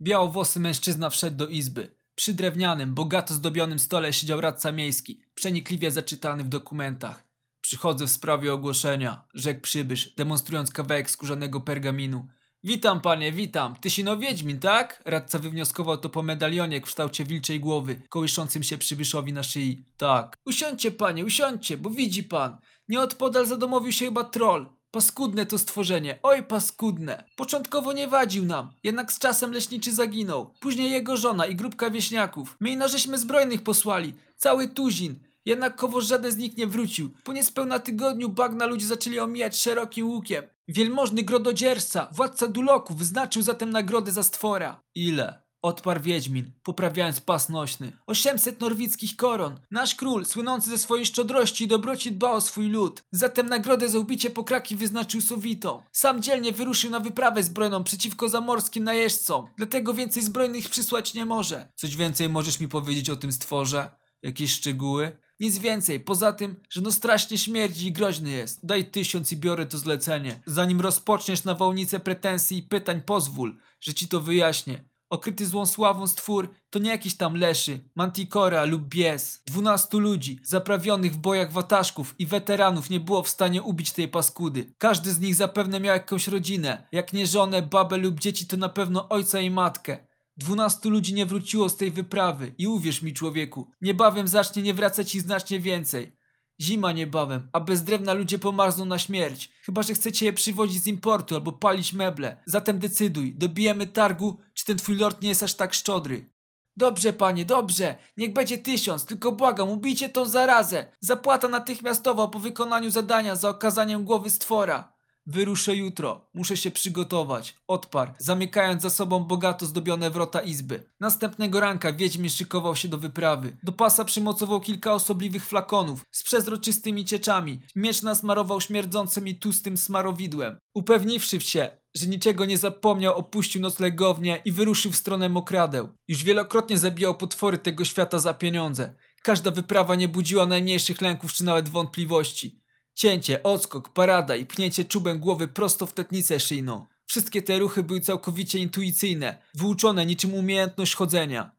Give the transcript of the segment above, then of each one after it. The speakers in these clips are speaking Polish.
Białowłosy mężczyzna wszedł do izby. Przy drewnianym, bogato zdobionym stole siedział radca miejski, przenikliwie zaczytany w dokumentach. Przychodzę w sprawie ogłoszenia, rzekł przybysz, demonstrując kawałek skórzanego pergaminu. Witam panie, witam. Ty sino Wiedźmin, tak? Radca wywnioskował to po medalionie w kształcie wilczej głowy, kołyszącym się przybyszowi na szyi. Tak. Usiądźcie panie, usiądźcie, bo widzi pan. Nieodpodal zadomowił się chyba troll. Paskudne to stworzenie, oj paskudne. Początkowo nie wadził nam, jednak z czasem leśniczy zaginął. Później jego żona i grupka wieśniaków. My ino żeśmy zbrojnych posłali, cały tuzin. Jednak kowoż żaden z nich nie wrócił. Po niespełna tygodniu bagna ludzie zaczęli omijać szerokim łukiem. Wielmożny grododzierżca, władca Duloku, wyznaczył zatem nagrodę za stwora. Ile? Odparł Wiedźmin, poprawiając pas nośny. 800 norwickich koron. Nasz król, słynący ze swojej szczodrości i dobroci, dba o swój lud. Zatem nagrodę za ubicie pokraki wyznaczył Sowitą. Sam dzielnie wyruszył na wyprawę zbrojną przeciwko zamorskim najeźdźcom. Dlatego więcej zbrojnych przysłać nie może. Coś więcej możesz mi powiedzieć o tym stworze? Jakieś szczegóły? Nic więcej, poza tym, że no strasznie śmierdzi i groźny jest. Daj tysiąc i biorę to zlecenie. Zanim rozpoczniesz nawałnicę pretensji i pytań, pozwól, że ci to wyjaśnię. Okryty złą sławą stwór to nie jakiś tam leszy, mantikora lub bies. Dwunastu ludzi, zaprawionych w bojach wataszków i weteranów nie było w stanie ubić tej paskudy. Każdy z nich zapewne miał jakąś rodzinę. Jak nie żonę, babę lub dzieci, to na pewno ojca i matkę. Dwunastu ludzi nie wróciło z tej wyprawy i uwierz mi człowieku, niebawem zacznie nie wracać ich znacznie więcej. Zima niebawem, a bez drewna ludzie pomarzną na śmierć. Chyba, że chcecie je przywozić z importu albo palić meble. Zatem decyduj, dobijemy targu, czy ten twój lord nie jest aż tak szczodry. Dobrze, panie, dobrze. Niech będzie tysiąc, tylko błagam, ubijcie tą zarazę. Zapłata natychmiastowa po wykonaniu zadania za okazaniem głowy stwora. Wyruszę jutro, muszę się przygotować. Odparł, zamykając za sobą bogato zdobione wrota izby. Następnego ranka Wiedźmin szykował się do wyprawy. Do pasa przymocował kilka osobliwych flakonów z przezroczystymi cieczami. Miecz nasmarował śmierdzącym i tłustym smarowidłem. Upewniwszy się, że niczego nie zapomniał, opuścił noclegownię i wyruszył w stronę mokradeł. Już wielokrotnie zabijał potwory tego świata za pieniądze. Każda wyprawa nie budziła najmniejszych lęków czy nawet wątpliwości. Cięcie, odskok, parada i pchnięcie czubem głowy prosto w tetnicę szyjną. Wszystkie te ruchy były całkowicie intuicyjne, wyuczone niczym umiejętność chodzenia.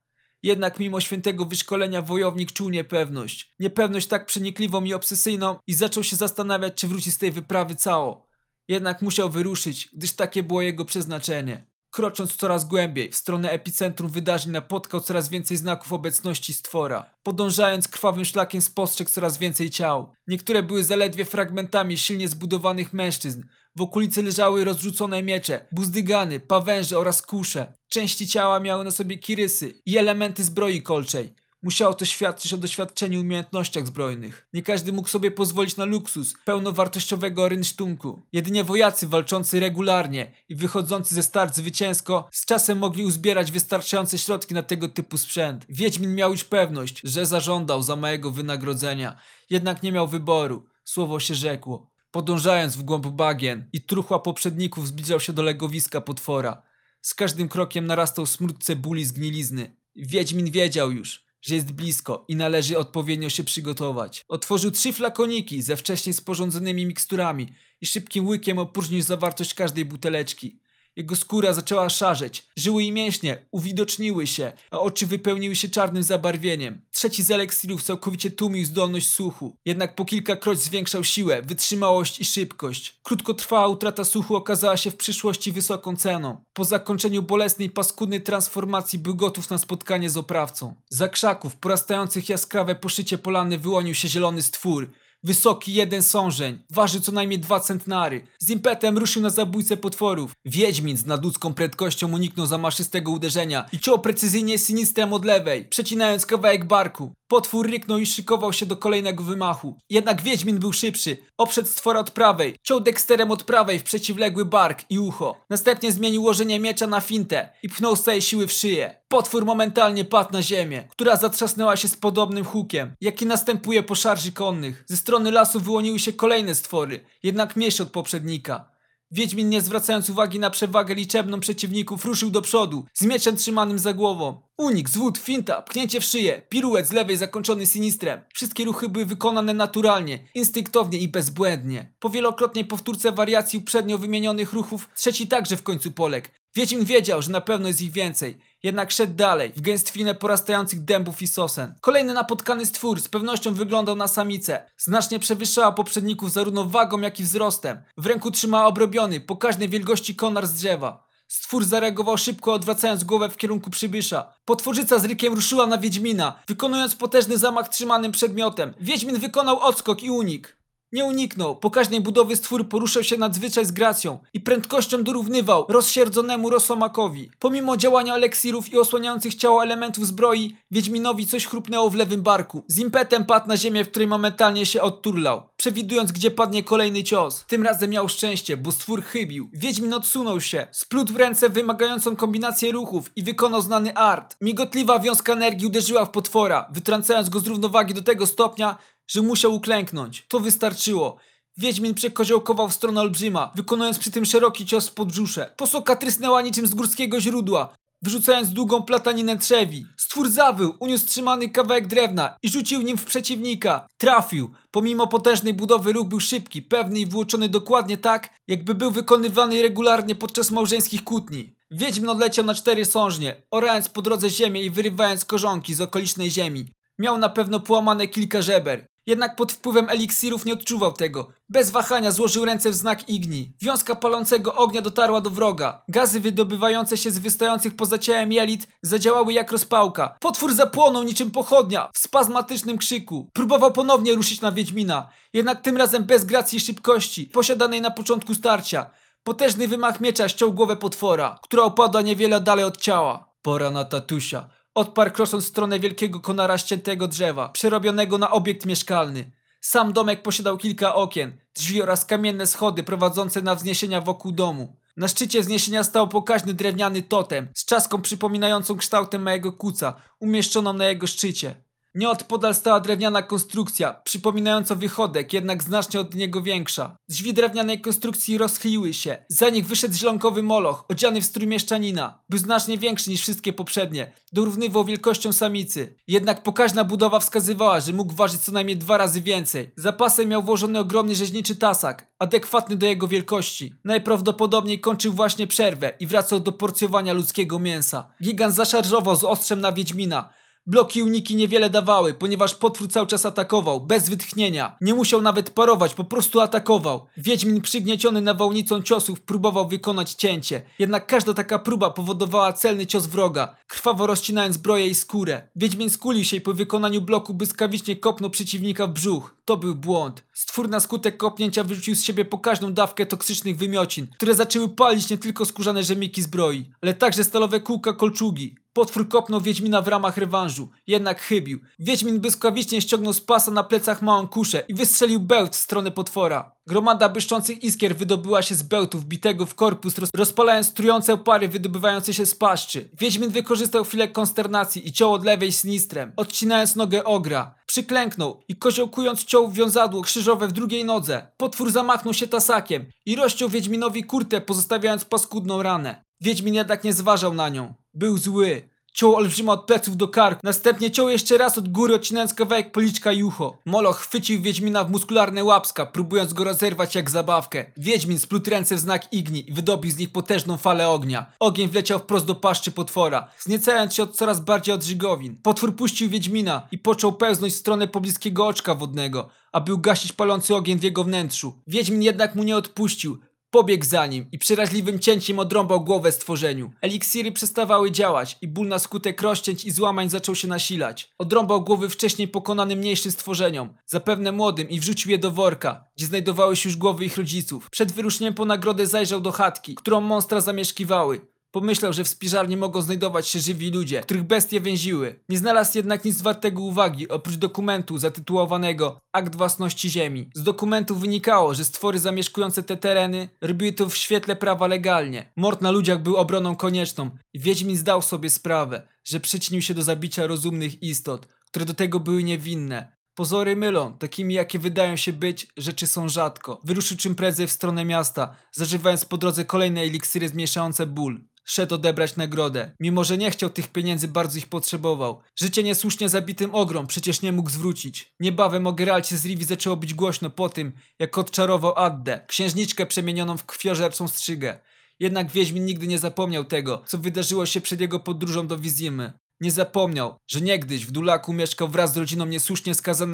Jednak mimo świętego wyszkolenia wojownik czuł niepewność. Niepewność tak przenikliwą i obsesyjną i zaczął się zastanawiać, czy wróci z tej wyprawy cało. Jednak musiał wyruszyć, gdyż takie było jego przeznaczenie. Krocząc coraz głębiej w stronę epicentrum wydarzeń napotkał coraz więcej znaków obecności stwora. Podążając krwawym szlakiem spostrzegł coraz więcej ciał. Niektóre były zaledwie fragmentami silnie zbudowanych mężczyzn. W okolicy leżały rozrzucone miecze, buzdygany, pawęże oraz kusze. Części ciała miały na sobie kirysy i elementy zbroi kolczej. Musiało to świadczyć o doświadczeniu i umiejętnościach zbrojnych. Nie każdy mógł sobie pozwolić na luksus pełnowartościowego rynsztunku. Jedynie wojacy walczący regularnie i wychodzący ze start zwycięsko z czasem mogli uzbierać wystarczające środki na tego typu sprzęt. Wiedźmin miał już pewność, że zażądał za małego wynagrodzenia. Jednak nie miał wyboru. Słowo się rzekło. Podążając w głąb bagien i truchła poprzedników zbliżał się do legowiska potwora. Z każdym krokiem narastał smród cebuli z gnilizny. Wiedźmin wiedział już, że jest blisko i należy odpowiednio się przygotować. Otworzył trzy flakoniki ze wcześniej sporządzonymi miksturami i szybkim łykiem opróżnił zawartość każdej buteleczki. Jego skóra zaczęła szarzeć, żyły i mięśnie uwidoczniły się, a oczy wypełniły się czarnym zabarwieniem. Trzeci z eliksirów całkowicie tłumił zdolność słuchu, jednak po kilkakroć zwiększał siłę, wytrzymałość i szybkość. Krótkotrwała utrata słuchu okazała się w przyszłości wysoką ceną. Po zakończeniu bolesnej, paskudnej transformacji był gotów na spotkanie z oprawcą. Za krzaków, porastających jaskrawe poszycie polany wyłonił się zielony stwór, Wysoki jeden sążeń, waży co najmniej dwa centnary. Z impetem ruszył na zabójcę potworów. Wiedźmin z nadludzką prędkością uniknął zamaszystego uderzenia i ciął precyzyjnie sinistrem od lewej, przecinając kawałek barku. Potwór ryknął i szykował się do kolejnego wymachu. Jednak Wiedźmin był szybszy. Oprzedł stwora od prawej, ciął deksterem od prawej w przeciwległy bark i ucho. Następnie zmienił ułożenie miecza na fintę i pchnął z całej siły w szyję. Potwór momentalnie padł na ziemię, która zatrzasnęła się z podobnym hukiem, jaki następuje po szarży konnych. Ze strony lasu wyłoniły się kolejne stwory, jednak mniejsze od poprzednika. Wiedźmin, nie zwracając uwagi na przewagę liczebną przeciwników, ruszył do przodu, z mieczem trzymanym za głową. Unik, zwód, finta, pchnięcie w szyję, piruet z lewej zakończony sinistrem. Wszystkie ruchy były wykonane naturalnie, instynktownie i bezbłędnie. Po wielokrotnej powtórce wariacji uprzednio wymienionych ruchów, trzeci także w końcu poległ. Wiedźmin wiedział, że na pewno jest ich więcej, jednak szedł dalej, w gęstwinę porastających dębów i sosen. Kolejny napotkany stwór z pewnością wyglądał na samicę. Znacznie przewyższała poprzedników zarówno wagą, jak i wzrostem. W ręku trzymała obrobiony, pokaźnej wielkości konar z drzewa. Stwór zareagował szybko, odwracając głowę w kierunku przybysza. Potworzyca z rykiem ruszyła na Wiedźmina, wykonując potężny zamach trzymanym przedmiotem. Wiedźmin wykonał odskok i unik. Nie uniknął. Pokaźnej budowy stwór poruszał się nadzwyczaj z gracją i prędkością dorównywał rozsierdzonemu rosomakowi. Pomimo działania eliksirów i osłaniających ciało elementów zbroi, Wiedźminowi coś chrupnęło w lewym barku. Z impetem padł na ziemię, w której momentalnie się odturlał, przewidując gdzie padnie kolejny cios. Tym razem miał szczęście, bo stwór chybił. Wiedźmin odsunął się, splótł w ręce wymagającą kombinację ruchów i wykonał znany art. Migotliwa wiązka energii uderzyła w potwora, wytrącając go z równowagi do tego stopnia, że musiał uklęknąć. To wystarczyło. Wiedźmin przekoziołkował w stronę olbrzyma, wykonując przy tym szeroki cios w podbrzusze. Posoka trysnęła niczym z górskiego źródła, wyrzucając długą plataninę trzewi. Stwór zawył, uniósł trzymany kawałek drewna i rzucił nim w przeciwnika. Trafił. Pomimo potężnej budowy ruch był szybki, pewny i włóczony dokładnie tak, jakby był wykonywany regularnie podczas małżeńskich kłótni. Wiedźmin odleciał na cztery sążnie, orając po drodze ziemię i wyrywając korzonki z okolicznej ziemi. Miał na pewno połamane kilka żeber. Jednak pod wpływem eliksirów nie odczuwał tego. Bez wahania złożył ręce w znak igni. Wiązka palącego ognia dotarła do wroga. Gazy wydobywające się z wystających poza ciałem jelit zadziałały jak rozpałka. Potwór zapłonął niczym pochodnia w spazmatycznym krzyku. Próbował ponownie ruszyć na Wiedźmina, jednak tym razem bez gracji i szybkości posiadanej na początku starcia. Potężny wymach miecza ściął głowę potwora, która opadła niewiele dalej od ciała. Pora na tatusia. Odparł krosząc stronę wielkiego konara ściętego drzewa, przerobionego na obiekt mieszkalny. Sam domek posiadał kilka okien, drzwi oraz kamienne schody prowadzące na wzniesienia wokół domu. Na szczycie wzniesienia stał pokaźny drewniany totem z czaską przypominającą kształtem małego kuca, umieszczoną na jego szczycie. Nieodpodal stała drewniana konstrukcja, przypominająca wychodek, jednak znacznie od niego większa. Drzwi drewnianej konstrukcji rozchyliły się. Za nich wyszedł zielonkowy moloch, odziany w strój mieszczanina. Był znacznie większy niż wszystkie poprzednie. Dorównywał wielkością samicy. Jednak pokaźna budowa wskazywała, że mógł ważyć co najmniej dwa razy więcej. Za pasem miał włożony ogromny rzeźniczy tasak, adekwatny do jego wielkości. Najprawdopodobniej kończył właśnie przerwę i wracał do porcjowania ludzkiego mięsa. Gigant zaszarżował z ostrzem na Wiedźmina. Bloki uniki niewiele dawały, ponieważ potwór cały czas atakował, bez wytchnienia. Nie musiał nawet parować, po prostu atakował. Wiedźmin przygnieciony nawałnicą ciosów próbował wykonać cięcie. Jednak każda taka próba powodowała celny cios wroga, krwawo rozcinając zbroję i skórę. Wiedźmin skulił się i po wykonaniu bloku błyskawicznie kopnął przeciwnika w brzuch. To był błąd. Stwór na skutek kopnięcia wyrzucił z siebie pokaźną dawkę toksycznych wymiocin, które zaczęły palić nie tylko skórzane rzemiki zbroi, ale także stalowe kółka kolczugi. Potwór kopnął Wiedźmina w ramach rewanżu, jednak chybił. Wiedźmin błyskawicznie ściągnął z pasa na plecach małą kuszę i wystrzelił bełt w stronę potwora. Gromada błyszczących iskier wydobyła się z bełtu wbitego w korpus, roz rozpalając trujące opary wydobywające się z paszczy. Wiedźmin wykorzystał chwilę konsternacji i ciął od lewej sinistrem, odcinając nogę ogra. Przyklęknął i koziołkując ciął wiązadło krzyżowe w drugiej nodze. Potwór zamachnął się tasakiem i rozciął Wiedźminowi kurtę, pozostawiając paskudną ranę. Wiedźmin jednak nie zważał na nią. Był zły. Ciął olbrzyma od pleców do karku. Następnie ciął jeszcze raz od góry, odcinając chwycił policzka i ucho. Moloch chwycił Wiedźmina w muskularne łapska, próbując go rozerwać jak zabawkę. Wiedźmin splótł ręce w znak igni i wydobił z nich potężną falę ognia. Ogień wleciał wprost do paszczy potwora, zniecając się od coraz bardziej odżygowin. Potwór puścił Wiedźmina i począł pełznąć w stronę pobliskiego oczka wodnego, aby ugasić palący ogień w jego wnętrzu. Wiedźmin jednak mu nie odpuścił. Pobiegł za nim i przeraźliwym cięciem odrąbał głowę stworzeniu. Eliksiry przestawały działać i ból na skutek rozcięć i złamań zaczął się nasilać. Odrąbał głowy wcześniej pokonanym mniejszym stworzeniom, zapewne młodym i wrzucił je do worka, gdzie znajdowały się już głowy ich rodziców. Przed wyruszeniem po nagrodę zajrzał do chatki, którą monstra zamieszkiwały. Pomyślał, że w spiżarni mogą znajdować się żywi ludzie, których bestie więziły. Nie znalazł jednak nic wartego uwagi, oprócz dokumentu zatytułowanego Akt Własności Ziemi. Z dokumentu wynikało, że stwory zamieszkujące te tereny robiły to w świetle prawa legalnie. Mord na ludziach był obroną konieczną i Wiedźmin zdał sobie sprawę, że przyczynił się do zabicia rozumnych istot, które do tego były niewinne. Pozory mylą, takimi jakie wydają się być, rzeczy są rzadko. Wyruszył czym prędzej w stronę miasta, zażywając po drodze kolejne eliksiry zmniejszające ból szedł odebrać nagrodę. Mimo, że nie chciał tych pieniędzy, bardzo ich potrzebował. Życie niesłusznie zabitym ogrom przecież nie mógł zwrócić. Niebawem o Geralcie z Rivi zaczęło być głośno po tym, jak odczarował Addę, księżniczkę przemienioną w krwiożerczą strzygę. Jednak Wiedźmin nigdy nie zapomniał tego, co wydarzyło się przed jego podróżą do Wizimy. Nie zapomniał, że niegdyś w Dulaku mieszkał wraz z rodziną niesłusznie skazanego